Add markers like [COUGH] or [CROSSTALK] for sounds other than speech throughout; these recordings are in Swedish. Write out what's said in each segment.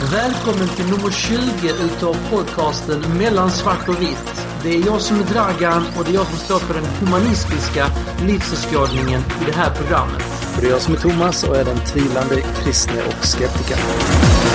Välkommen till nummer 20 utav podcasten Mellan svart och vitt. Det är jag som är Dragan och det är jag som står för den humanistiska livsåskådningen i det här programmet. Och det är jag som är Thomas och är den tvivlande kristne och skeptikern.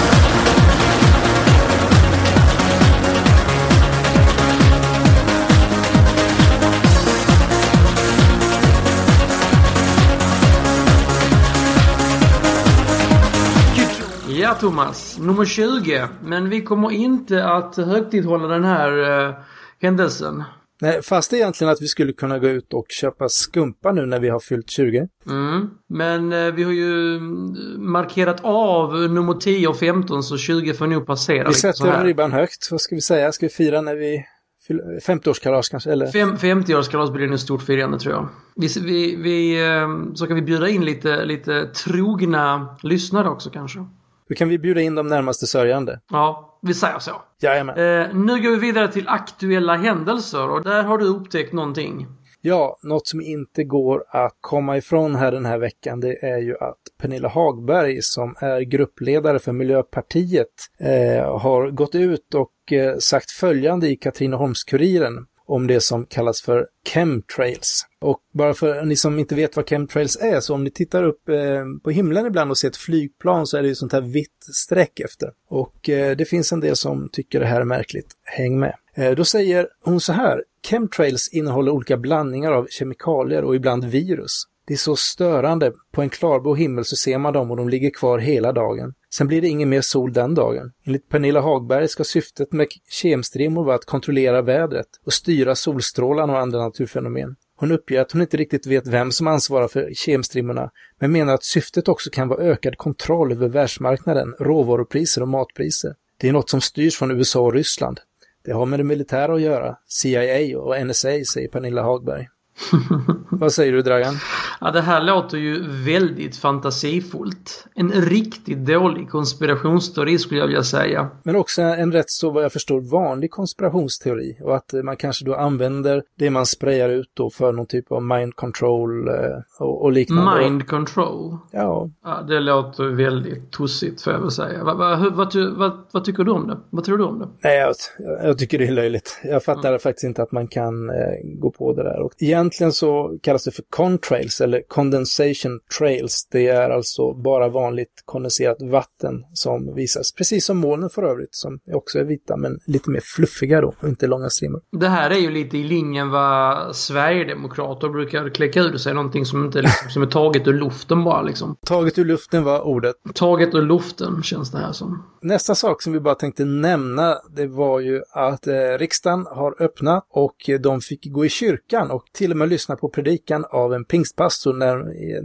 Ja, Thomas. Nummer 20. Men vi kommer inte att högtidhålla den här eh, händelsen. Nej, fast egentligen att vi skulle kunna gå ut och köpa skumpa nu när vi har fyllt 20. Mm. Men eh, vi har ju mm, markerat av nummer 10 och 15 så 20 får nog passera. Vi sätter ribban högt. Vad ska vi säga? Ska vi fira när vi fyller 50-årskalas kanske? Eller? Fem, 50-årskalas blir det nog stort firande tror jag. Vi, vi, vi, eh, så kan vi bjuda in lite, lite trogna lyssnare också kanske. Då kan vi bjuda in de närmaste sörjande. Ja, vi säger så. Jajamän. Eh, nu går vi vidare till aktuella händelser och där har du upptäckt någonting. Ja, något som inte går att komma ifrån här den här veckan det är ju att Pernilla Hagberg som är gruppledare för Miljöpartiet eh, har gått ut och eh, sagt följande i Katrineholms-Kuriren om det som kallas för chemtrails. Och bara för ni som inte vet vad chemtrails är, så om ni tittar upp eh, på himlen ibland och ser ett flygplan så är det ju sånt här vitt streck efter. Och eh, det finns en del som tycker det här är märkligt. Häng med. Eh, då säger hon så här, chemtrails innehåller olika blandningar av kemikalier och ibland virus. Det är så störande. På en klarblå himmel så ser man dem och de ligger kvar hela dagen. Sen blir det ingen mer sol den dagen. Enligt Pernilla Hagberg ska syftet med kemstrimmor vara att kontrollera vädret och styra solstrålarna och andra naturfenomen. Hon uppger att hon inte riktigt vet vem som ansvarar för kemstrimmorna, men menar att syftet också kan vara ökad kontroll över världsmarknaden, råvarupriser och matpriser. Det är något som styrs från USA och Ryssland. Det har med det militära att göra, CIA och NSA, säger Pernilla Hagberg. [LAUGHS] Vad säger du, Dragan? Ja, det här låter ju väldigt fantasifullt. En riktigt dålig konspirationsteori skulle jag vilja säga. Men också en rätt så vad jag förstår vanlig konspirationsteori och att man kanske då använder det man sprayar ut då för någon typ av mind control eh, och, och liknande. Mind control. Ja, Ja, det låter väldigt tossigt får jag väl säga. Vad, vad, vad, vad, tycker du om det? Vad tror du om det? nej, jag, jag tycker det är löjligt. Jag fattar faktiskt inte att man kan eh, gå på det där. Och egentligen så kallas det för contrails eller condensation trails. Det är alltså bara vanligt kondenserat vatten som visas. Precis som molnen för övrigt som också är vita men lite mer fluffiga då och inte långa strimmor. Det här är ju lite i linjen vad Sverigedemokrater brukar kläcka ur sig. Någonting som inte liksom, som är taget ur luften bara liksom. Taget ur luften var ordet. Taget ur luften känns det här som. Nästa sak som vi bara tänkte nämna, det var ju att eh, riksdagen har öppnat och de fick gå i kyrkan och till och med lyssna på predikan av en pingstpastor, när,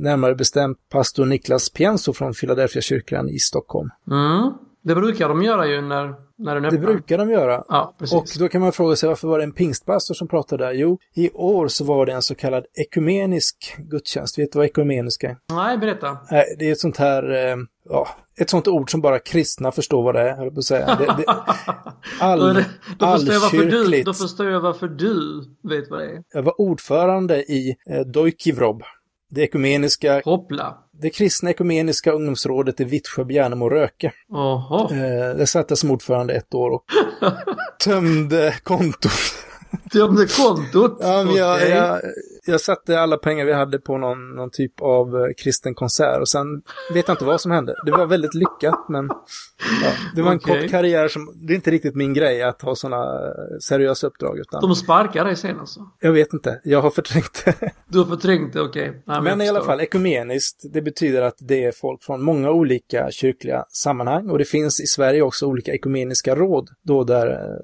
närmare bestämt pastor Niklas Pienso från Philadelphia kyrkan i Stockholm. Mm. Det brukar de göra ju när, när den Det öppnar. brukar de göra. Ja, precis. Och då kan man fråga sig varför var det en pingstpastor som pratade där? Jo, i år så var det en så kallad ekumenisk gudstjänst. Vet du vad ekumeniska är? Nej, berätta. Det är ett sånt här, eh, ja, ett sånt ord som bara kristna förstår vad det är, höll på att säga. Det, det, [LAUGHS] all, Då, det, då, förstår du, då förstår jag varför du vet vad det är. Jag var ordförande i eh, Dojkivrob, det ekumeniska, Hoppla. det kristna ekumeniska ungdomsrådet i Vittsjö, Bjärnum och Röke. Jaha. Eh, satt jag som ordförande ett år och [LAUGHS] tömde kontot. Tömde kontot? Ja, men jag, Okej. jag, jag satte alla pengar vi hade på någon, någon typ av eh, kristen konsert och sen vet jag inte vad som hände. Det var väldigt lyckat men ja, det var en Okej. kort karriär som, det är inte riktigt min grej att ha sådana seriösa uppdrag utan De sparkar dig sen alltså? jag vet inte, jag har förträngt det. Du har förträngt det, okej. Nej, Men jag i alla fall, ekumeniskt, det betyder att det är folk från många olika kyrkliga sammanhang och det finns i Sverige också olika ekumeniska råd då där,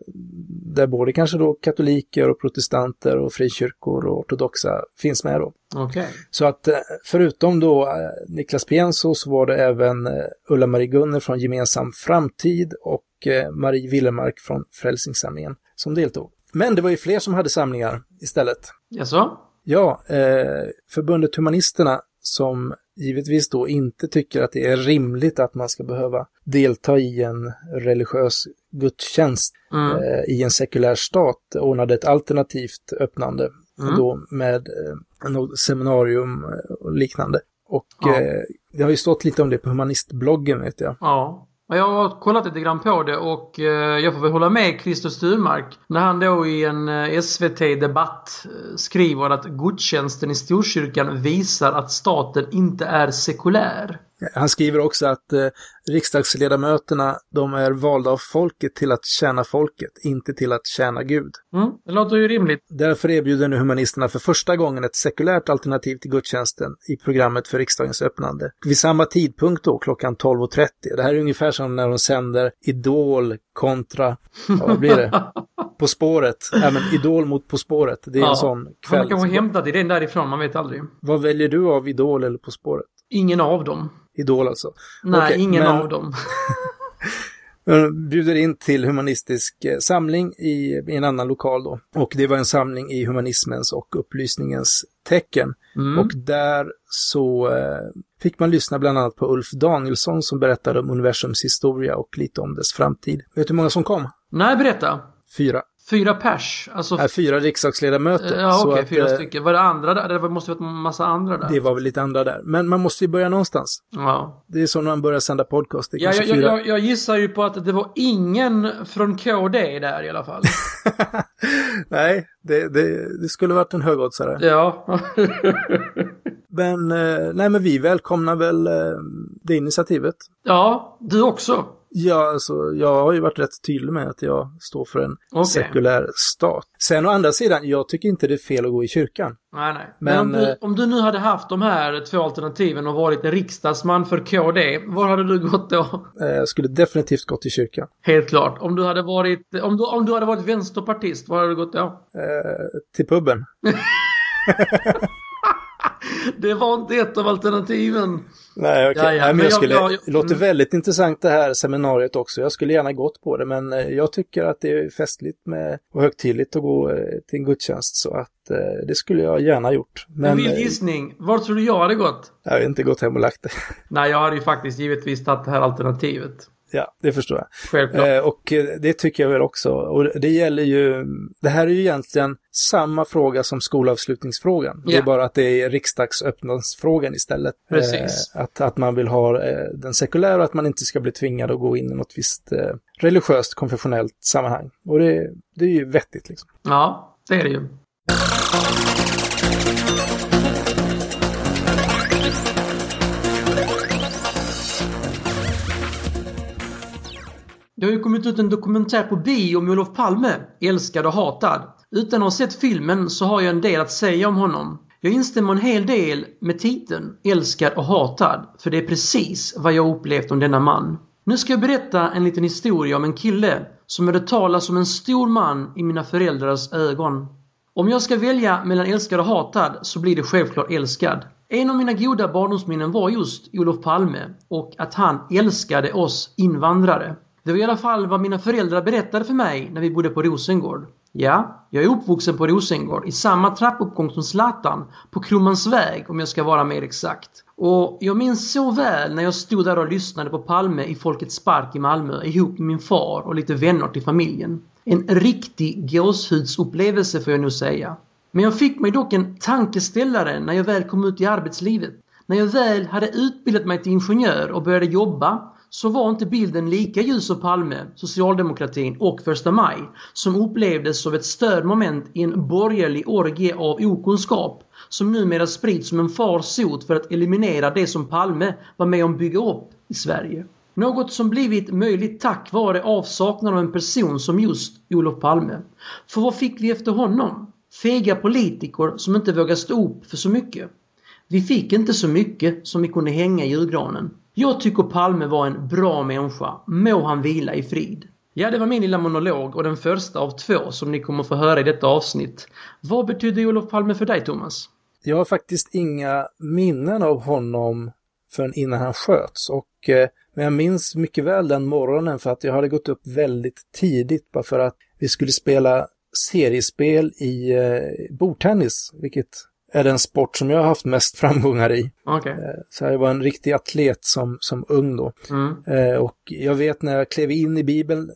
där både kanske då katoliker och protestanter och frikyrkor och ortodoxa finns med då. Okej. Så att eh, förutom då eh, Niklas Pienso så var det även eh, Ulla-Marie Gunner från Gemensam Framtid och Marie Willemark från Frälsningsarmén som deltog. Men det var ju fler som hade samlingar istället. Jaså? Ja, eh, förbundet Humanisterna som givetvis då inte tycker att det är rimligt att man ska behöva delta i en religiös gudstjänst Mm. eh, i en sekulär stat ordnade ett alternativt öppnande Mm. då med eh, något seminarium eh, och liknande. Och Ja. eh, det har ju stått lite om det på humanistbloggen vet jag. Ja. Jag har kollat lite grann på det och eh, jag får väl hålla med Christer Sturmark när han då i en eh, SVT-debatt skriver att gudstjänsten i Storkyrkan visar att staten inte är sekulär. Han skriver också att eh, riksdagsledamöterna, de är valda av folket till att tjäna folket, inte till att tjäna Gud. Mm, det låter ju rimligt. Därför erbjuder nu humanisterna för första gången ett sekulärt alternativ till gudstjänsten i programmet för riksdagens öppnande. Vid samma tidpunkt då, klockan 12.30. Det här är ungefär som när de sänder Idol kontra, ja, vad blir det? [LAUGHS] På spåret. Men Idol mot På spåret. Det är ja. en sån kväll. Man kanske hämtat idén därifrån, man vet aldrig. Vad väljer du av Idol eller På spåret? Ingen av dem. Idol alltså? Nej, okay, ingen men... av dem. [LAUGHS] bjuder in till humanistisk eh, samling i, i, en annan lokal då. Och det var en samling i humanismens och upplysningens tecken. Mm. Och där så eh, fick man lyssna bland annat på Ulf Danielsson som berättade om universums historia och lite om dess framtid. Vet du hur många som kom? Nej, berätta. Fyra. Fyra pers? Alltså... Nej, fyra riksdagsledamöter. Ja, okej, okay, fyra att, stycken. Var det andra där? Det måste varit en massa andra där. Det var väl lite andra där. Men man måste ju börja någonstans. Ja. Det är så när man börjar sända podcast. Det ja, jag, fyra... jag, jag, gissar ju på att det var ingen från KD där i alla fall. [LAUGHS] nej, det, det, det skulle varit en högoddsare. Ja. [LAUGHS] men, eh, nej men vi välkomnar väl eh, det initiativet. Ja, du också. Ja, alltså, jag har ju varit rätt tydlig med att jag står för en okay. sekulär stat. Sen å andra sidan, jag tycker inte det är fel att gå i kyrkan. Nej, nej. Men, Men om, du, eh, om, du, nu hade haft de här två alternativen och varit riksdagsman för KD, var hade du gått då? Eh, jag skulle definitivt gått i kyrkan. Helt klart. Om du hade varit, om du, om du hade varit vänsterpartist, var hade du gått då? Eh, till puben. [LAUGHS] det var inte ett av alternativen. Nej. Okay. Ja, men jag skulle, jag, jag, det låter mm. väldigt intressant det här seminariet också. Jag skulle gärna gått på det, men eh, jag tycker att det är festligt med, och högtidligt att gå eh, till en gudstjänst, så att eh, det skulle jag gärna gjort. Men, en vild gissning. Var tror du jag hade gått? Jag har inte gått hem och lagt det. Nej, jag hade ju faktiskt givetvis tagit det här alternativet. Ja, det förstår jag. Självklart. Eh, och det tycker jag väl också. Och det gäller ju, det här är ju egentligen samma fråga som skolavslutningsfrågan. Yeah. Det är bara att det är riksdagsöppnansfrågan istället. Precis. Eh, att, att man vill ha eh, den sekulära och att man inte ska bli tvingad att gå in i något visst eh, religiöst, konfessionellt sammanhang. Och det, det är ju vettigt liksom. Ja, det är det ju. Det har ju kommit ut en dokumentär på bio om Olof Palme, älskad och hatad. Utan att ha sett filmen så har jag en del att säga om honom. Jag instämmer en hel del med titeln Älskad och hatad, för det är precis vad jag upplevt om denna man. Nu ska jag berätta en liten historia om en kille som hörde talas som en stor man i mina föräldrars ögon. Om jag ska välja mellan älskad och hatad så blir det självklart älskad. En av mina goda barndomsminnen var just Olof Palme och att han älskade oss invandrare. Det var i alla fall vad mina föräldrar berättade för mig när vi bodde på Rosengård. Ja, jag är uppvuxen på Rosengård i samma trappuppgång som Zlatan på Krummans om jag ska vara mer exakt. Och jag minns så väl när jag stod där och lyssnade på Palme i Folkets Park i Malmö ihop med min far och lite vänner till familjen. En riktig gåshudsupplevelse får jag nog säga. Men jag fick mig dock en tankeställare när jag väl kom ut i arbetslivet. När jag väl hade utbildat mig till ingenjör och började jobba så var inte bilden lika ljus av Palme, socialdemokratin och första maj som upplevdes som ett stödmoment i en borgerlig orgie av okunskap som numera sprids som en farsot för att eliminera det som Palme var med om att bygga upp i Sverige. Något som blivit möjligt tack vare avsaknaden av en person som just Olof Palme. För vad fick vi efter honom? Fega politiker som inte vågar stå upp för så mycket. Vi fick inte så mycket som vi kunde hänga i julgranen. Jag tycker Palme var en bra människa. Må han vila i frid. Ja, det var min lilla monolog och den första av två som ni kommer få höra i detta avsnitt. Vad betyder Olof Palme för dig, Thomas? Jag har faktiskt inga minnen av honom förrän innan han sköts och eh, men jag minns mycket väl den morgonen för att jag hade gått upp väldigt tidigt bara för att vi skulle spela seriespel i eh, bordtennis, vilket är den sport som jag har haft mest framgångar i. Okay. Eh, så jag var en riktig atlet som, som ung då. Mm. Eh, och jag vet när jag klev in i Bibeln.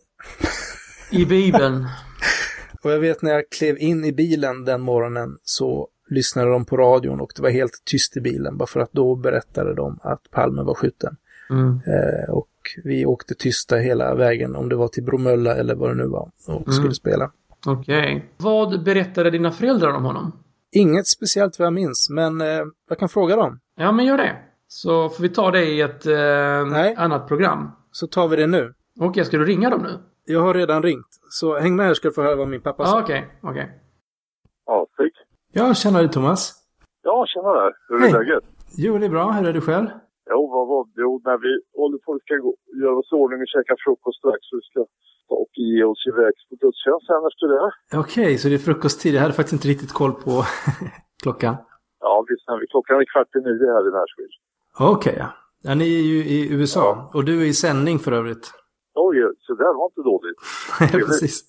I Bibeln? [LAUGHS] och jag vet när jag klev in i bilen den morgonen så lyssnade de på radion och det var helt tyst i bilen bara för att då berättade de att Palme var skjuten. Mm. Eh, och vi åkte tysta hela vägen om det var till Bromölla eller vad det nu var och Mm. skulle spela. Okej. Vad berättade dina föräldrar om honom? Inget speciellt vad jag minns, men eh, jag kan fråga dem. Ja, men gör det. Så får vi ta det i ett eh, annat program. Så tar vi det nu. Okej, ska du ringa dem nu? Jag har redan ringt, så häng med här ska du få höra vad min pappa Ja, sa. okej. Okej. Ja, tack. Ja, tjena dig Thomas. Ja, tjena där. Hur är Hej. läget? Jo, det är bra. Hur är du själv? Jo, vad var Jo, när vi håller på att gå, göra oss i ordning och käka frukost strax. Så vi ska och ge oss iväg på gudstjänst sen efter det. Okej, så det är frukosttid. Jag hade faktiskt inte riktigt koll på [LAUGHS] klockan. Ja, visst. Klockan är kvart i nio här i Nashville. Okej, ja. ja. Ni är ju i USA och du är i sändning för övrigt. Oj, så där var inte dåligt. [LAUGHS] Precis.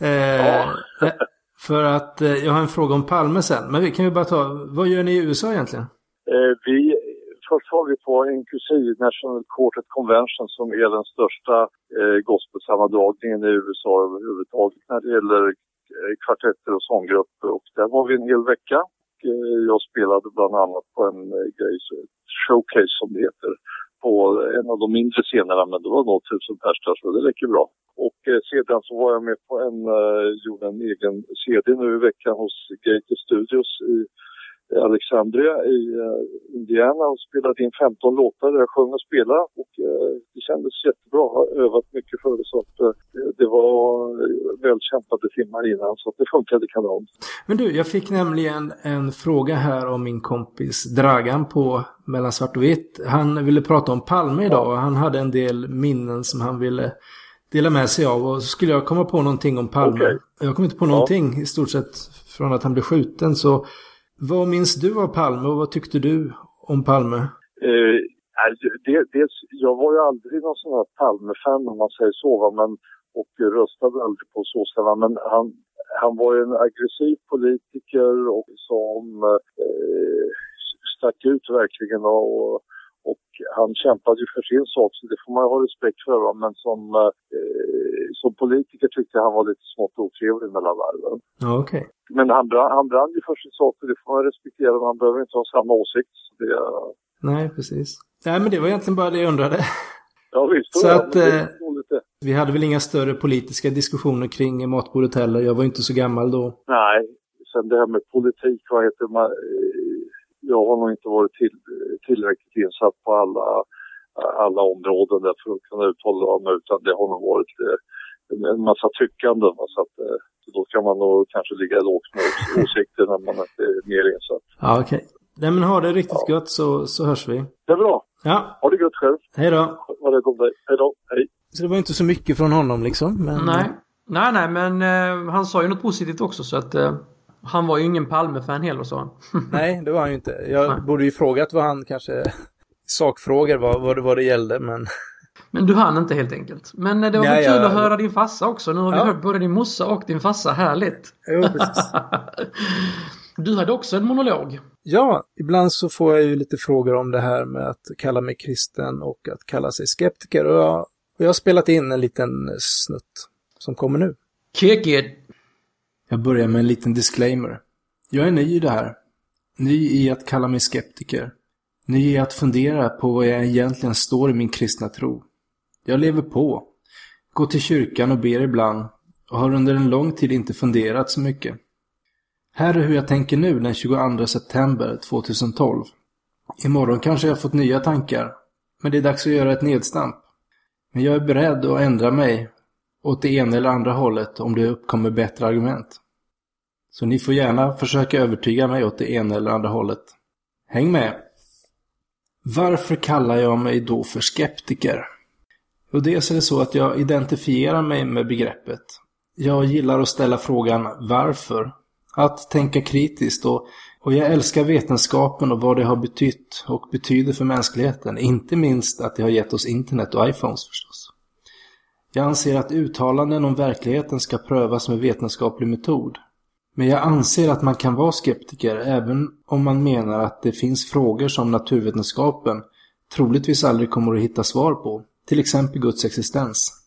Eh, eh, för att eh, jag har en fråga om Palme sen. Men vi kan ju bara ta, vad gör ni i USA egentligen? Eh, vi, först var vi på NQC, National Quartet Convention, som är den största eh, gospelsammandragningen i USA överhuvudtaget när det gäller eh, kvartetter och sånggrupper. Och där var vi en hel vecka. Och, eh, jag spelade bland annat på en eh, grej, showcase som det heter, på en av de mindre scenerna, men det var nog tusen pers där, så det räcker bra. Och eh, sedan så var jag med på en, eh, gjorde en egen CD nu i veckan hos Gator Studios i Alexandria i eh, Indiana och spelade in 15 låtar där jag sjöng och spelade. Och eh, det kändes jättebra. Jag har övat mycket för det så att eh, det var välkämpade timmar innan så att det funkade kanon. Men du, jag fick nämligen en fråga här om min kompis Dragan på Mellan svart och vitt. Han ville prata om Palme idag och han hade en del minnen som han ville dela med sig av. Och så skulle jag komma på någonting om Palme. Okej. Jag kom inte på någonting i stort sett från att han blev skjuten. Så vad minns du av Palme och vad tyckte du om Palme? Eh, det, det, jag var ju aldrig någon sån här Palme-fan om man säger så va, men, och röstade aldrig på sossarna. Men han, han var ju en aggressiv politiker och som eh, stack ut verkligen. Och, och han kämpade ju för sin sak, så det får man ju ha respekt för. Va? Men som, eh, som politiker tyckte jag han var lite smått otrevlig mellan varven. Okej. Men han han brann ju för sin sak och det får man respektera. men Han behöver inte ha samma åsikt. Det, Nej, precis. Nej, men det var egentligen bara det jag undrade. ja visst, Så att, eh. Vi hade väl inga större politiska diskussioner kring matbordet heller. Jag var inte så gammal då. Nej, sen det här med politik, vad heter man? Eh, Jag har nog inte varit till, tillräckligt insatt på alla, alla områden där för att kunna uttala mig utan det har nog varit eh, en massa tyckanden. Så att, eh, då kan man nog kanske ligga lågt med [LAUGHS] åsikter när man inte är mer insatt. Ja, okej. Nej, men ha det riktigt gott så, så hörs vi. Det är bra. Ja, Ha det gött själv. hej då. Var rädd om dig. Hej då. Hej. Så det var inte så mycket från honom liksom. Men... Nej. Nej, nej, men eh, han sa ju något positivt också så att eh, han var ju ingen Palme-fan heller sa han. [LAUGHS] Nej, det var han ju inte. Jag Nej. borde ju frågat vad han kanske... [LAUGHS] Sakfrågor vad, vad, det, vad det gällde, men... [LAUGHS] Men du hann inte helt enkelt. Men eh, det var väl kul ja. att höra din farsa också. Nu har vi Ja. hört både din morsa och din farsa. Härligt. Jo, precis. Du hade också en monolog. Ja, ibland så får jag ju lite frågor om det här med att kalla mig kristen och att kalla sig skeptiker. Och jag, och jag har spelat in en liten snutt som kommer nu. Kick it! Jag börjar med en liten disclaimer. Jag är ny i det här. Ny i att kalla mig skeptiker. Ny i att fundera på vad jag egentligen står i min kristna tro. Jag lever på. Går till kyrkan och ber ibland och har under en lång tid inte funderat så mycket. Här är hur jag tänker nu den 22 september 2012. Imorgon kanske jag fått nya tankar. Men det är dags att göra ett nedstamp. Men jag är beredd att ändra mig åt det ena eller andra hållet om det uppkommer bättre argument. Så ni får gärna försöka övertyga mig åt det ena eller andra hållet. Häng med! Varför kallar jag mig då för skeptiker? Jo, dels är det så att jag identifierar mig med begreppet. Jag gillar att ställa frågan varför. Att tänka kritiskt och, och jag älskar vetenskapen och vad det har betytt och betyder för mänskligheten. Inte minst att det har gett oss internet och iPhones förstås. Jag anser att uttalanden om verkligheten ska prövas med vetenskaplig metod. Men jag anser att man kan vara skeptiker även om man menar att det finns frågor som naturvetenskapen troligtvis aldrig kommer att hitta svar på, till exempel Guds existens.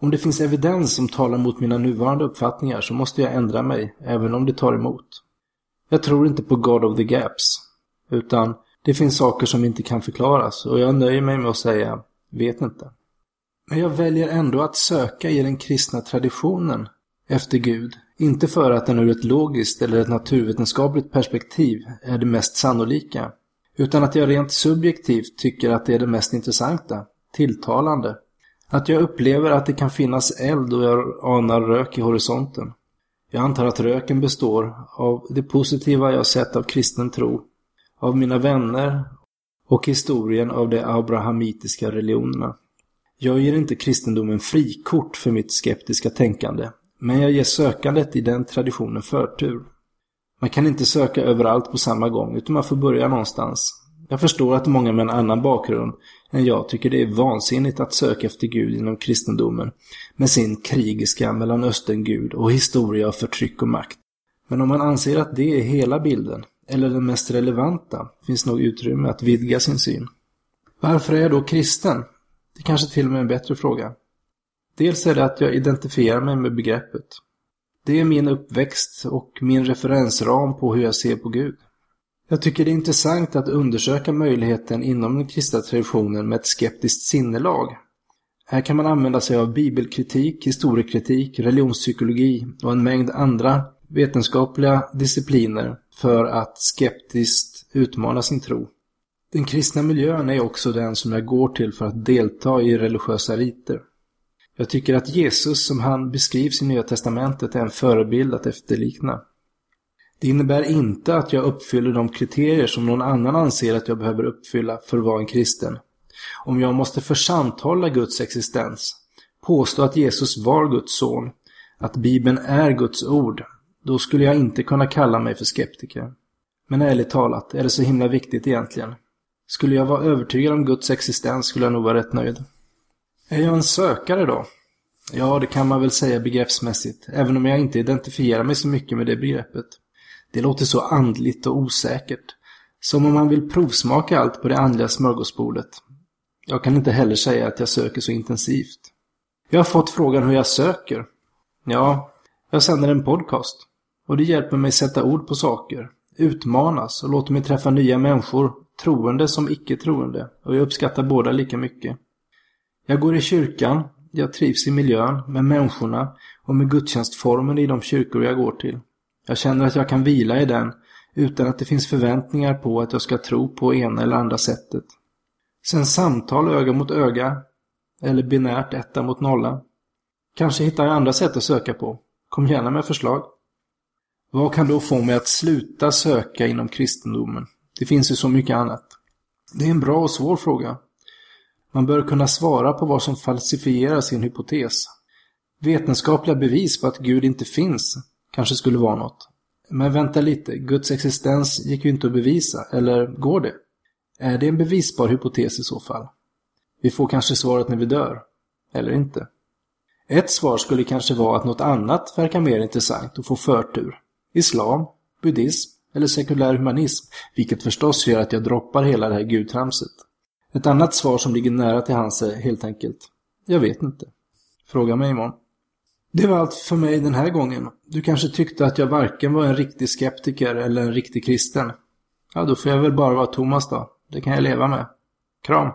Om det finns evidens som talar mot mina nuvarande uppfattningar så måste jag ändra mig, även om det tar emot. Jag tror inte på God of the Gaps, utan det finns saker som inte kan förklaras och jag nöjer mig med att säga ”vet inte”. Men jag väljer ändå att söka i den kristna traditionen efter Gud. Inte för att den ur ett logiskt eller ett naturvetenskapligt perspektiv är det mest sannolika. Utan att jag rent subjektivt tycker att det är det mest intressanta, tilltalande. Att jag upplever att det kan finnas eld och jag anar rök i horisonten. Jag antar att röken består av det positiva jag sett av kristen tro, av mina vänner och historien av de abrahamitiska religionerna. Jag ger inte kristendomen frikort för mitt skeptiska tänkande, men jag ger sökandet i den traditionen förtur. Man kan inte söka överallt på samma gång, utan man får börja någonstans. Jag förstår att många med en annan bakgrund än jag tycker det är vansinnigt att söka efter Gud inom kristendomen med sin krigiska Mellanöstern-gud och historia av förtryck och makt. Men om man anser att det är hela bilden, eller den mest relevanta, finns nog utrymme att vidga sin syn. Varför är jag då kristen? Det kanske till och med är en bättre fråga. Dels är det att jag identifierar mig med begreppet. Det är min uppväxt och min referensram på hur jag ser på Gud. Jag tycker det är intressant att undersöka möjligheten inom den kristna traditionen med ett skeptiskt sinnelag. Här kan man använda sig av bibelkritik, historiekritik, religionspsykologi och en mängd andra vetenskapliga discipliner för att skeptiskt utmana sin tro. Den kristna miljön är också den som jag går till för att delta i religiösa riter. Jag tycker att Jesus som han beskrivs i Nya Testamentet är en förebild att efterlikna. Det innebär inte att jag uppfyller de kriterier som någon annan anser att jag behöver uppfylla för att vara en kristen. Om jag måste försanthålla Guds existens, påstå att Jesus var Guds son, att Bibeln är Guds ord, då skulle jag inte kunna kalla mig för skeptiker. Men ärligt talat, är det så himla viktigt egentligen? Skulle jag vara övertygad om Guds existens skulle jag nog vara rätt nöjd. Är jag en sökare då? Ja, det kan man väl säga begreppsmässigt, även om jag inte identifierar mig så mycket med det begreppet. Det låter så andligt och osäkert. Som om man vill provsmaka allt på det andliga smörgåsbordet. Jag kan inte heller säga att jag söker så intensivt. Jag har fått frågan hur jag söker. Ja, jag sänder en podcast. Och det hjälper mig sätta ord på saker, utmanas och låter mig träffa nya människor, troende som icke-troende. Och jag uppskattar båda lika mycket. Jag går i kyrkan, jag trivs i miljön, med människorna och med gudstjänstformen i de kyrkor jag går till. Jag känner att jag kan vila i den utan att det finns förväntningar på att jag ska tro på ena eller andra sättet. Sen samtal öga mot öga, eller binärt etta mot nolla. Kanske hittar jag andra sätt att söka på. Kom gärna med förslag. Vad kan då få mig att sluta söka inom kristendomen? Det finns ju så mycket annat. Det är en bra och svår fråga. Man bör kunna svara på vad som falsifierar sin hypotes. Vetenskapliga bevis på att Gud inte finns kanske skulle vara något. Men vänta lite, Guds existens gick ju inte att bevisa, eller går det? Är det en bevisbar hypotes i så fall? Vi får kanske svaret när vi dör. Eller inte. Ett svar skulle kanske vara att något annat verkar mer intressant och få förtur. Islam, buddhism eller sekulär humanism, vilket förstås gör att jag droppar hela det här gudtramset. Ett annat svar som ligger nära till hans är helt enkelt, jag vet inte. Fråga mig imorgon. Det var allt för mig den här gången. Du kanske tyckte att jag varken var en riktig skeptiker eller en riktig kristen. Ja, då får jag väl bara vara Thomas då. Det kan jag leva med. Kram!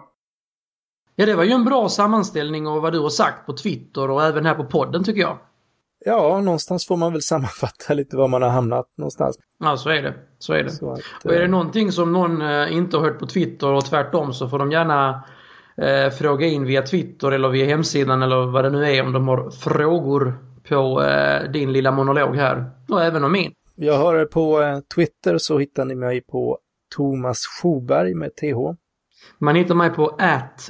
Ja, det var ju en bra sammanställning av vad du har sagt på Twitter och även här på podden tycker jag. Ja, någonstans får man väl [LAUGHS] sammanfatta lite var man har hamnat någonstans. Ja, så är det. Så är det. Så att, och är det eh, någonting som någon eh, inte har hört på Twitter och tvärtom så får de gärna eh, fråga in via Twitter eller via hemsidan eller vad det nu är om de har frågor på eh, din lilla monolog här. Och även om min. Jag har på eh, Twitter så hittar ni mig på Thomas Schoberg med TH. Man hittar mig på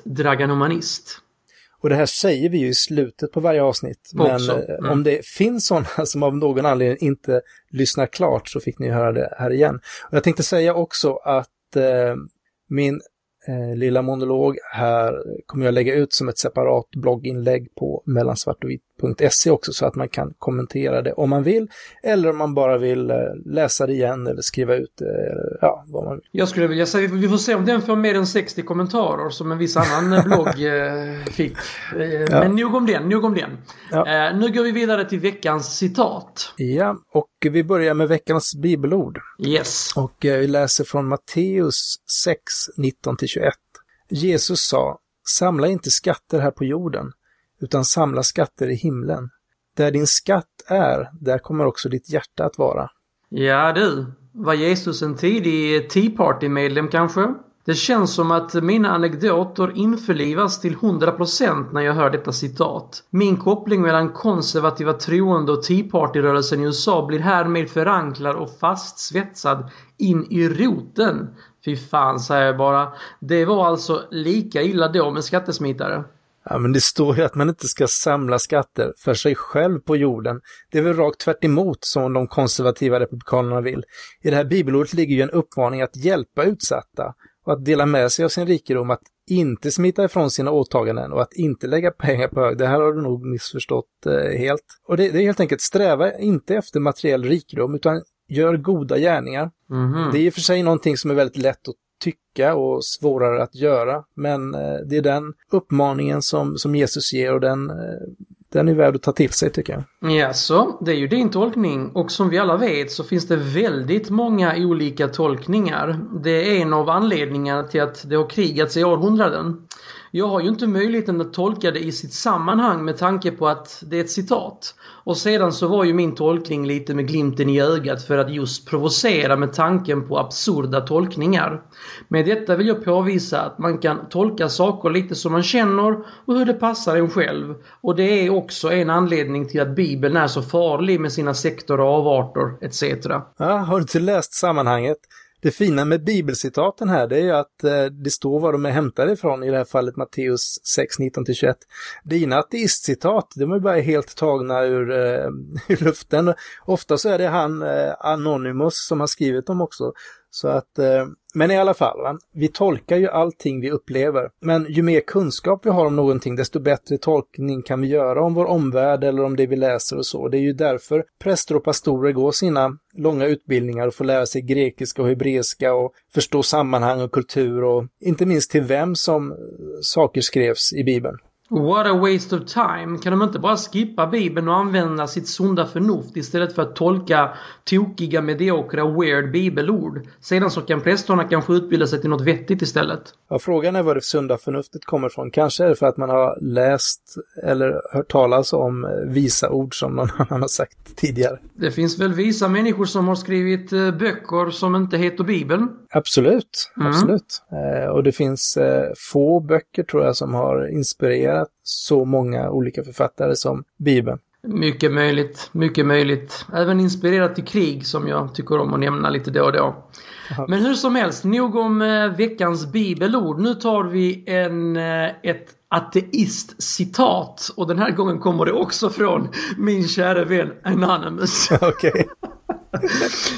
@draganomanist. Och det här säger vi ju i slutet på varje avsnitt. Men eh, mm. om det finns sådana [LAUGHS] som av någon anledning inte lyssnar klart så fick ni höra det här igen. Och jag tänkte säga också att eh, min eh, lilla monolog här kommer jag lägga ut som ett separat blogginlägg på mellansvartovitt.se också så att man kan kommentera det om man vill eller om man bara vill eh, läsa det igen eller skriva ut det, eh, ja, vad man vill. Jag skulle vilja säga, vi får se om den får mer än 60 kommentarer som en viss annan eh, blogg fick. Ja. Men nog om den, nog om den. Ja. nu går vi vidare till veckans citat. Ja, och vi börjar med veckans bibelord. Yes. Och vi läser från Matteus 6, 19-21. Jesus sa, samla inte skatter här på jorden, utan samla skatter i himlen. Där din skatt är, där kommer också ditt hjärta att vara. Ja du, var Jesus en tidig Tea Party-medlem kanske? Det känns som att mina anekdoter införlivas till 100% när jag hör detta citat. Min koppling mellan konservativa troende och Tea Party-rörelsen i USA blir härmed förankrad och fastsvetsad in i roten. Fy fan säger jag bara. Det var alltså lika illa då med skattesmitare. Ja, men det står ju att man inte ska samla skatter för sig själv på jorden. Det är väl rakt tvärt som de konservativa republikanerna vill. I det här bibelordet ligger ju en uppmaning att hjälpa utsatta och att dela med sig av sin rikedom, att inte smita ifrån sina åtaganden och att inte lägga pengar på hög. Det här har du nog missförstått eh, helt. Och det, det, är helt enkelt sträva inte efter materiell rikedom utan gör goda gärningar. Mm -hmm. Det är i och för sig någonting som är väldigt lätt att tycka och svårare att göra. Men eh, det är den uppmaningen som, som Jesus ger och den, eh, den är värd att ta till sig tycker jag. Ja, så det är ju din tolkning och som vi alla vet så finns det väldigt många olika tolkningar. Det är en av anledningarna till att det har krigats i århundraden. Jag har ju inte möjligheten att tolka det i sitt sammanhang med tanke på att det är ett citat. Och sedan så var ju min tolkning lite med glimten i ögat för att just provocera med tanken på absurda tolkningar. Med detta vill jag påvisa att man kan tolka saker lite som man känner och hur det passar en själv. Och det är också en anledning till att Bibeln är så farlig med sina sektor och avarter etc. Ja, har du inte läst sammanhanget? Det fina med bibelcitaten här det är ju att eh, det står var de är hämtade ifrån, i det här fallet Matteus 6, 19-21. Dina ateistcitat, de är bara helt tagna ur, eh, [LAUGHS] ur luften. Ofta så är det han eh, Anonymous som har skrivit dem också. Så att, eh, men i alla fall, va? vi tolkar ju allting vi upplever. Men ju mer kunskap vi har om någonting, desto bättre tolkning kan vi göra om vår omvärld eller om det vi läser och så. Det är ju därför präster och pastorer går sina långa utbildningar och får lära sig grekiska och hebreiska och förstå sammanhang och kultur och inte minst till vem som saker skrevs i Bibeln. What a waste of time. Kan de inte bara skippa bibeln och använda sitt sunda förnuft istället för att tolka tokiga, mediokra, weird bibelord? Sedan så kan prästerna kanske utbilda sig till något vettigt istället. Ja, frågan är var det sunda förnuftet kommer ifrån. Kanske är det för att man har läst eller hört talas om eh, visa ord som någon [LAUGHS] annan har sagt tidigare. Det finns väl visa människor som har skrivit eh, böcker som inte heter Bibeln? Absolut, mm. absolut. Eh, och det finns få böcker tror jag som har inspirerat så många olika författare som Bibeln. Mycket möjligt, mycket möjligt. Även inspirerat till krig som jag tycker om att nämna lite då och då. Men hur som helst, nog om eh, veckans bibelord. Nu tar vi en, eh, ett ateist-citat och den här gången kommer det också från min kära vän Anonymous. [LAUGHS] Okej. Okay.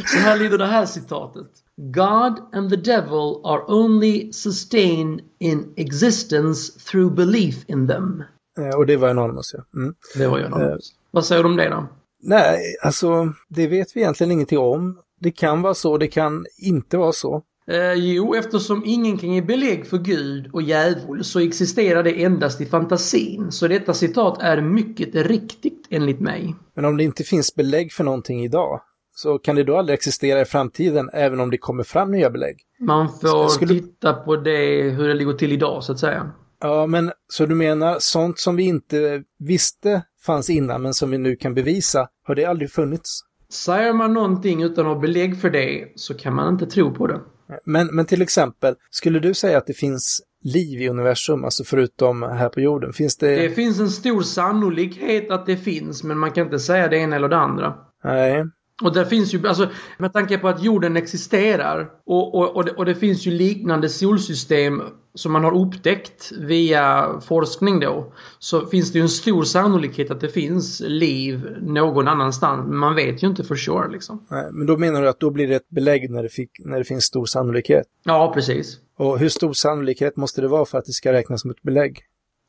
Så här lyder det här citatet. God and the devil are only sustained in existence through belief in them. Eh, och det var Anonymous, ja. Mm. Det var ju Anonymous. Eh. Vad säger du om det då? Nej, alltså det vet vi egentligen ingenting om. Det kan vara så, det kan inte vara så. Eh, jo, eftersom ingen kan ge belägg för Gud och djävul så existerar det endast i fantasin. Så detta citat är mycket riktigt enligt mig. Men om det inte finns belägg för någonting idag, så kan det då aldrig existera i framtiden även om det kommer fram nya belägg? Man får Skulle... titta på det, hur det ligger till idag så att säga. Ja, men så du menar sånt som vi inte visste fanns innan men som vi nu kan bevisa, har det aldrig funnits? Säger man någonting utan att ha belägg för det så kan man inte tro på det. Men, men till exempel, skulle du säga att det finns liv i universum, alltså förutom här på jorden? Finns det... Det finns en stor sannolikhet att det finns, men man kan inte säga det ena eller det andra. Nej. Och där finns ju, alltså med tanke på att jorden existerar och, och, och, det, och det finns ju liknande solsystem som man har upptäckt via forskning då. Så finns det ju en stor sannolikhet att det finns liv någon annanstans. Men man vet ju inte för sure liksom. Nej, men då menar du att då blir det ett belägg när det, fick, när det finns stor sannolikhet? Ja, precis. Och hur stor sannolikhet måste det vara för att det ska räknas som ett belägg?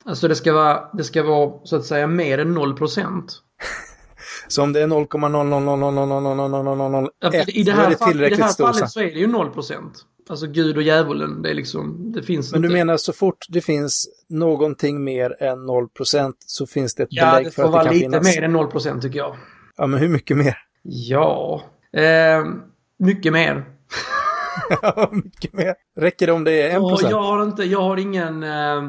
Alltså det ska vara, det ska vara så att säga mer än 0 procent. [LAUGHS] Så om det är 0,000000001 I det här, fall, i det här fallet så är det ju 0 procent. Alltså Gud och djävulen, det är liksom, det finns Men inte. du menar så fort det finns någonting mer än 0 procent så finns det ett ja, belägg för att det kan finnas? Ja, det får vara lite mer än 0 procent tycker jag. Ja, men hur mycket mer? Ja, eh, mycket mer. ja, mycket mer. Räcker det om det är 1 procent? Jag har inte, jag har ingen... Eh,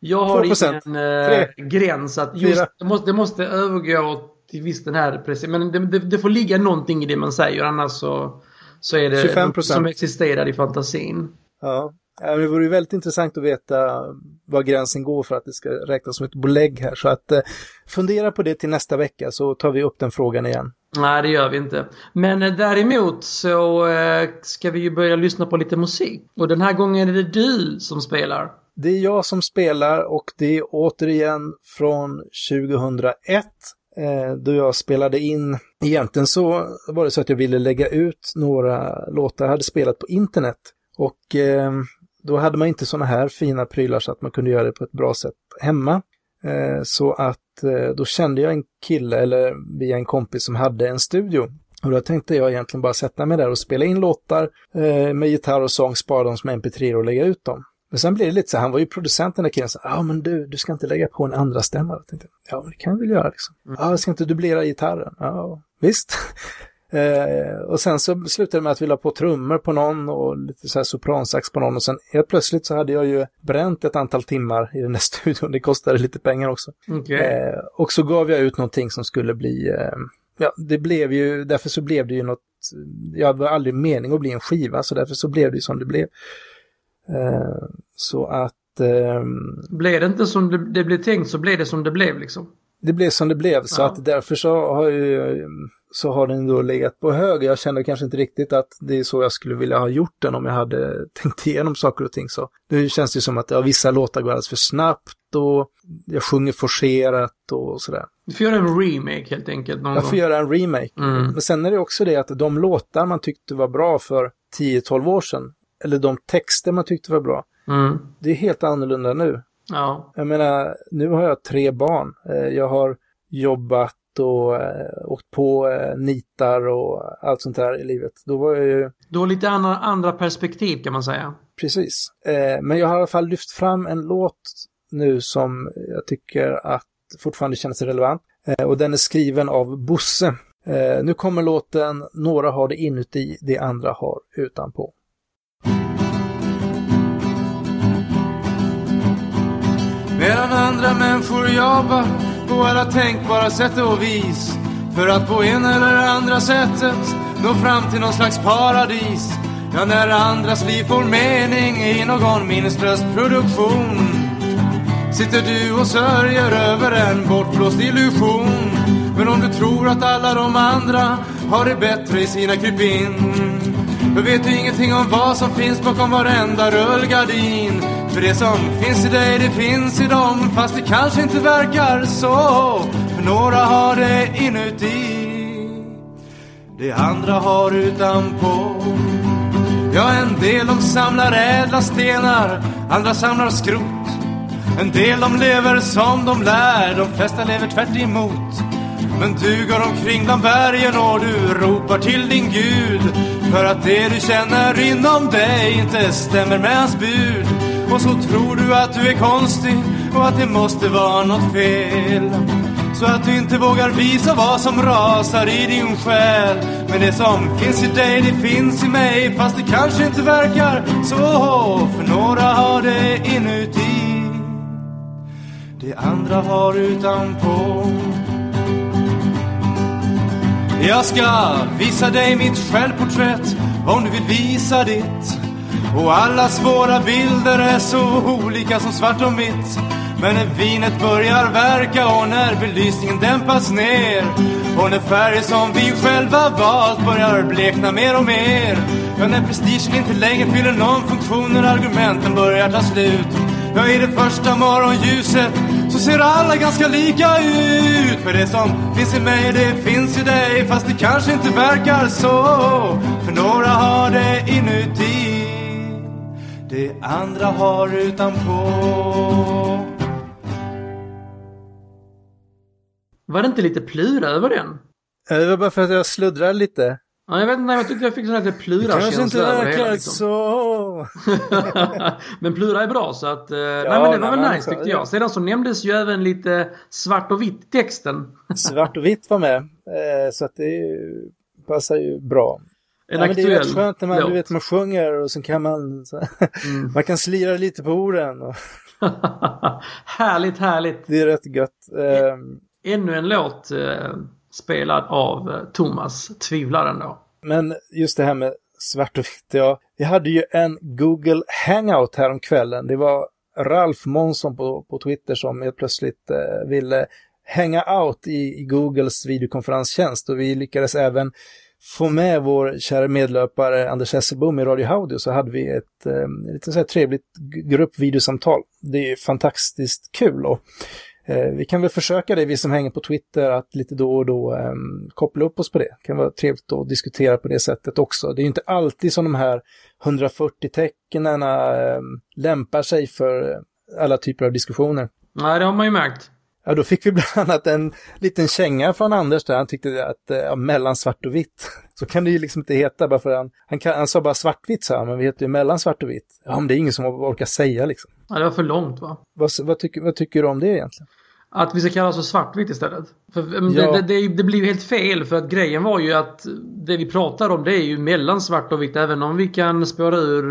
Jag har 2%. ingen eh, gräns att just, det, måste, det måste övergå till visst den här precis. Men det, det, det får ligga någonting i det man säger annars så, så är det 25%. något som existerar i fantasin. Ja. Det vore ju väldigt intressant att veta var gränsen går för att det ska räknas som ett belägg här. Så att eh, fundera på det till nästa vecka så tar vi upp den frågan igen. Nej, det gör vi inte. Men eh, däremot så eh, ska vi ju börja lyssna på lite musik. Och den här gången är det du som spelar. Det är jag som spelar och det är återigen från 2001 eh, då jag spelade in. Egentligen så var det så att jag ville lägga ut några låtar jag hade spelat på internet. Och eh, då hade man inte sådana här fina prylar så att man kunde göra det på ett bra sätt hemma. Eh, så att eh, då kände jag en kille, eller via en kompis som hade en studio. Och då tänkte jag egentligen bara sätta mig där och spela in låtar eh, med gitarr och sång, spara dem som mp3 och lägga ut dem. Men sen blev det lite så, han var ju producenten där killen, så ja ah, men du, du ska inte lägga på en andra stämma. Jag tänkte, ja det kan jag väl göra liksom. Ja, ah, ska inte dubblera gitarren? Ja, visst. [LAUGHS] Eh, och sen så slutade det med att vi la på trummor på någon och lite så här sopransax på någon och sen helt plötsligt så hade jag ju bränt ett antal timmar i den där [LAUGHS] studion. Det kostade lite pengar också. Okej. Eh, och så gav jag ut någonting som skulle bli, eh, ja det blev ju, därför så blev det ju något, jag var aldrig mening att bli en skiva så därför så blev det ju som det blev. Eh, så att ehm, Blev det inte som det, det blev tänkt så blev det som det blev liksom. det blev som det blev så Ja. att därför så har ju så har den då legat på hög. Jag kände kanske inte riktigt att det är så jag skulle vilja ha gjort den om jag hade [LAUGHS] tänkt igenom saker och ting så. Nu känns det som att ja, vissa låtar går alldeles för snabbt och jag sjunger forcerat och sådär. Du får göra en remake helt enkelt någon Jag får gång. göra en remake. Mm. Men sen är det också det att de låtar man tyckte var bra för 10-12 år sedan, eller de texter man tyckte var bra, Mm. det är helt annorlunda nu. Ja. Jag menar, nu har jag tre barn. Eh, Jag har jobbat och eh, åkt på eh, nitar och allt sånt där i livet. Då var jag ju, Du har lite andra, andra perspektiv kan man säga. precis. Men jag har i alla fall lyft fram en låt nu som jag tycker att fortfarande känns relevant. Och den är skriven av Bosse. Nu kommer låten Några har det inuti, det andra har utanpå. Medan andra människor jobbar på alla tänkbara sätt och vis för att på en eller andra sättet nå fram till någon slags paradis. Ja, när andras liv får mening i någon minneslös produktion sitter du och sörjer över en bortblåst illusion. Men om du tror att alla de andra har det bättre i sina krypin jag vet du ingenting om vad som finns bakom varenda rullgardin. För det som finns i dig, det finns i dem, fast det kanske inte verkar så. För några har det inuti, det andra har utanpå. Ja, en del de samlar ädla stenar, andra samlar skrot. En del de lever som de lär, de flesta lever tvärt emot. Men du går omkring bland bergen och du ropar till din Gud för att det du känner inom dig inte stämmer med hans bud. Och så tror du att du är konstig och att det måste vara något fel. Så att du inte vågar visa vad som rasar i din själ. Men det som finns i dig, det finns i mig. Fast det kanske inte verkar så. För några har det inuti. Det andra har utanpå jag ska visa dig mitt självporträtt om du vill visa ditt. Och alla svåra bilder är så olika som svart och vitt. Men när vinet börjar verka och när belysningen dämpas ner och när färger som vi själva valt börjar blekna mer och mer. Ja, när prestigen inte längre fyller någon funktion när argumenten börjar ta slut. Ja, i det första morgonljuset så ser alla ganska lika ut. För det som finns i mig, det finns i dig. Fast det kanske inte verkar så. För några har det inuti. Det andra har utanpå. Var det inte lite plura över den? Det var bara för att jag sluddrade lite. Ja, jag vet inte, jag tyckte jag fick sån här inte plura-känsla över det hela liksom. så. [LAUGHS] men Plura är bra så att... Eh, nej men det var nej, väl nice så- tyckte jag. Sedan så nämndes ju även lite svart och vitt texten. [LAUGHS] Svart och vitt var med. Eh, Så att det passar ju bra. En Ja, men det är rätt skönt när man, låt. du vet, man sjunger och så kan man, så, [LAUGHS] Mm. man kan slira lite på orden. Och, härligt, härligt. Det är rätt gött. Eh, Ännu en låt eh, spelad av eh, Thomas Tvivlaren då. Men just det här med svart och vitt, ja. Vi hade ju en Google Hangout här om kvällen. Det var Ralf Månsson på, på Twitter som helt plötsligt eh, ville hänga out i, i Googles videokonferenstjänst och vi lyckades även få med vår kära medlöpare Anders Hesselbom i Radio Haudio så hade vi ett eh, lite så här trevligt gruppvideosamtal. Det är fantastiskt kul och vi kan väl försöka det, vi som hänger på Twitter, att lite då och då eh, koppla upp oss på det. Det kan vara trevligt att diskutera på det sättet också. Det är ju inte alltid som de här 140 tecknen eh, lämpar sig för alla typer av diskussioner. Nej, det har man ju märkt. Ja, då fick vi [LAUGHS] bland annat en liten känga från Anders där han tyckte att eh, ja, mellan svart och vitt. [LAUGHS] Så kan det ju liksom inte heta bara för han, han, kan, han sa bara svartvitt sa han, men vi heter ju mellan svart och vitt. Ja, men det är ingen som orkar säga liksom. Ja, det var för långt va? Vad, vad, tycker, vad tycker du om det egentligen? Att vi ska kalla oss för svartvitt istället. För, Ja. det, det, det blir ju helt fel för att grejen var ju att det vi pratar om det är ju mellan svart och vitt även om vi kan spåra ur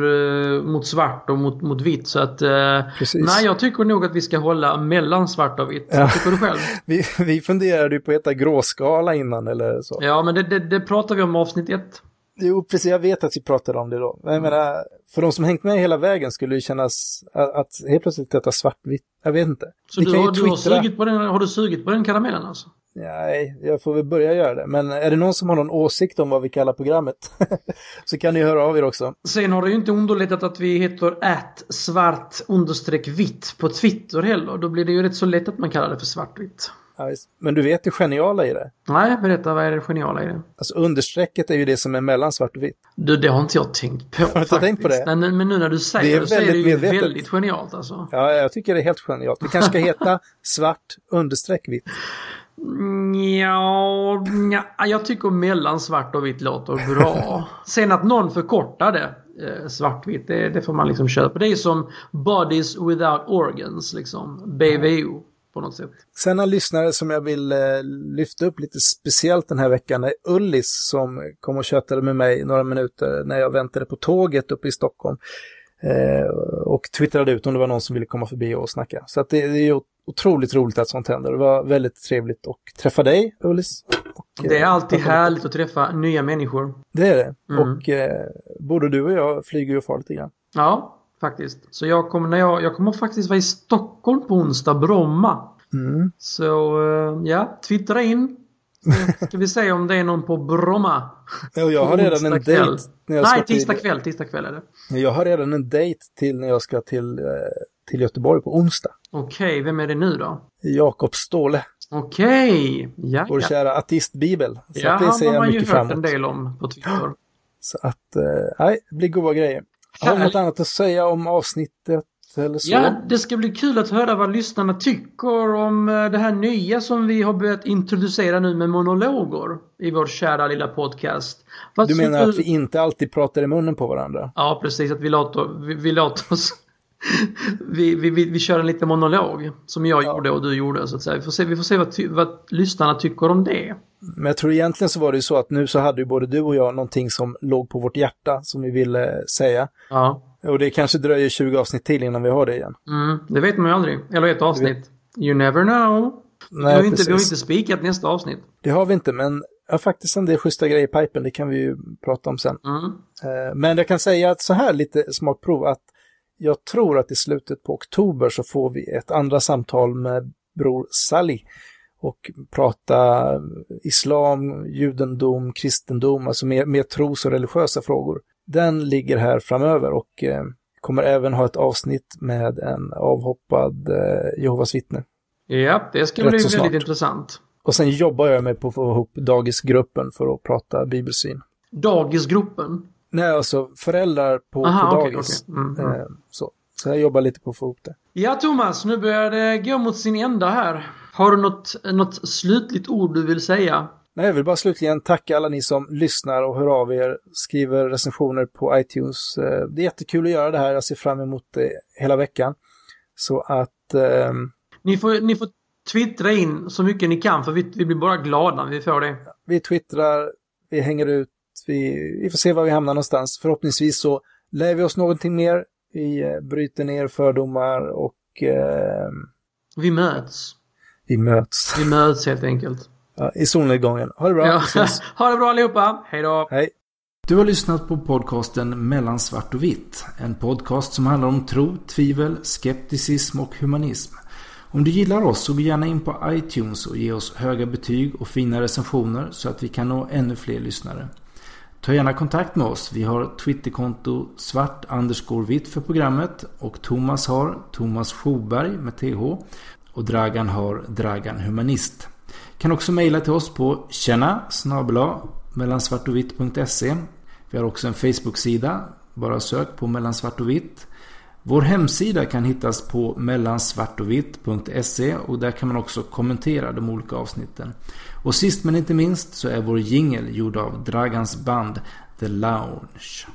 eh, mot svart och mot, mot vitt så att eh, Precis. Nej jag tycker nog att vi ska hålla mellan svart och vitt. Ja. Vad tycker du själv? [LAUGHS] Vi, vi funderade ju på att heta gråskala innan eller så. Ja men det, det, det pratar vi om i avsnitt ett. Jo, precis. Jag vet att vi pratade om det då. Men jag menar, för de som hängt med hela vägen skulle det kännas att, att helt plötsligt detta svartvitt. Jag vet inte. Så du, har, du har, sugit på den, har du sugit på den karamellen alltså? Nej, jag får väl börja göra det. Men är det någon som har någon åsikt om vad vi kallar programmet [LAUGHS] så kan ni höra av er också. Sen har det ju inte underlättat att vi heter at svart vitt på Twitter heller. Då blir det ju rätt så lätt att man kallar det för svartvitt. Ja. Men du vet det geniala i det. Nej, berätta vad är det geniala i det? Alltså understrecket är ju det som är mellan svart och vitt. Du, det har inte jag tänkt på. du inte tänkt på det? Men men nu när du säger Det det, är så är det ju medvetet. väldigt genialt alltså. Ja, jag tycker det är helt genialt. Vi kanske ska heta [LAUGHS] svart understreck vitt. Ja, jag tycker mellan svart och vitt låter bra. [LAUGHS] Sen att någon förkortar det eh, svartvitt, det, det får man liksom köpa. Det är som Bodies Without Organs, liksom. BVO på något sätt. Sen en lyssnare som jag vill eh, lyfta upp lite speciellt den här veckan är Ullis som kom och tjötade med mig några minuter när jag väntade på tåget uppe i Stockholm. Eh, och twittrade ut om det var någon som ville komma förbi och snacka. Så att det, det otroligt roligt att sånt händer. Det var väldigt trevligt att träffa dig, Ullis. Och, Det är eh, alltid härligt att träffa nya människor. Det är det. Mm. Och eh, både du och jag flyger ju och far lite grann. Ja, faktiskt. Så jag kommer, när jag, jag kommer faktiskt vara i Stockholm på onsdag, Bromma. Mm. Så eh, ja, twittra in. Så Ska vi se om det är någon på Bromma. Och jag har redan en dejt. Nej, tisdag kväll. Tisdag kväll är det. Jag har redan en dejt till när jag ska till, eh, till Göteborg på onsdag. Okej, vem är det nu då? Jakob Ståhle, Okej, ja, vår kära artistbibel. Så Ja, det han ser har jag man ju mycket hört fram en emot. del om på Twitter. [GASPS] Så att, eh, nej, det blir goda grejer. Har du något annat att säga om avsnittet eller så? Ja, det ska bli kul att höra vad lyssnarna tycker om eh, det här nya som vi har börjat introducera nu med monologer i vår kära lilla podcast. Vad Du menar tycker att vi inte alltid pratar i munnen på varandra? Ja, precis. Att vi låter, vi, vi låter oss... [LAUGHS] vi, vi, vi, vi kör en liten monolog som jag Ja. gjorde och du gjorde så att säga. Vi får se, vi får se vad, vad lyssnarna tycker om det. Men jag tror egentligen så var det ju så att nu så hade ju både du och jag någonting som låg på vårt hjärta som vi ville säga. Ja. Och det kanske dröjer 20 avsnitt till innan vi har det igen. Mm, det vet man ju aldrig. Eller ett avsnitt. You never know. vi, Nej, har inte, vi har inte spikat nästa avsnitt. Det har vi inte, men ja, faktiskt en del schyssta grejer i pipen, det kan vi ju prata om sen. Mm. Eh, Men jag kan säga att så här lite smart prov att jag tror att i slutet på oktober så får vi ett andra samtal med bror Sally och prata islam, judendom, kristendom, alltså mer, mer tros och religiösa frågor. Den ligger här framöver och eh, kommer även ha ett avsnitt med en avhoppad eh, Jehovas vittne. Ja, det ska Rätt bli väldigt intressant. Och sen jobbar jag med på att få ihop dagisgruppen för att prata bibelsyn. Dagisgruppen. Nej, alltså föräldrar på, Aha, på dagis. okej. Mm, mm. Eh, så. så jag jobbar lite på att få ihop det. Ja, Thomas, nu börjar det gå mot sin ända här. Har du något, något slutligt ord du vill säga? Nej, jag vill bara slutligen tacka alla ni som lyssnar och hör av er, skriver recensioner på iTunes. Eh, Det är jättekul att göra det här, jag ser fram emot det hela veckan. Så att, eh, Ni får, ni får twittra in så mycket ni kan för vi, vi blir bara glada när vi får det. vi twittrar, vi hänger ut, vi, vi får se var vi hamnar någonstans. Förhoppningsvis så lär vi oss någonting mer, vi eh, bryter ner fördomar och eh, Vi möts. vi möts Vi möts helt enkelt. ja, i solnedgången. Ha det bra. Ja. [LAUGHS] Ha det bra allihopa. Hej då. Hej. Du har lyssnat på podcasten Mellan svart och vitt. En podcast som handlar om tro, tvivel, skepticism och humanism. Om du gillar oss så gå gärna in på iTunes och ge oss höga betyg och fina recensioner så att vi kan nå ännu fler lyssnare. Ta gärna kontakt med oss. Vi har Twitterkonto svart vitt för programmet och Thomas har Thomas Schoberg med TH och Dragan har Dragan Humanist. Kan också mejla till oss på tjena snabla mellansvartovitt.se Vi har också en Facebook-sida. Bara sök på mellansvart och vitt. Vår hemsida kan hittas på mellansvartovitt.se och där kan man också kommentera de olika avsnitten. Och sist men inte minst så är vår jingel gjord av Dragans band The Lounge.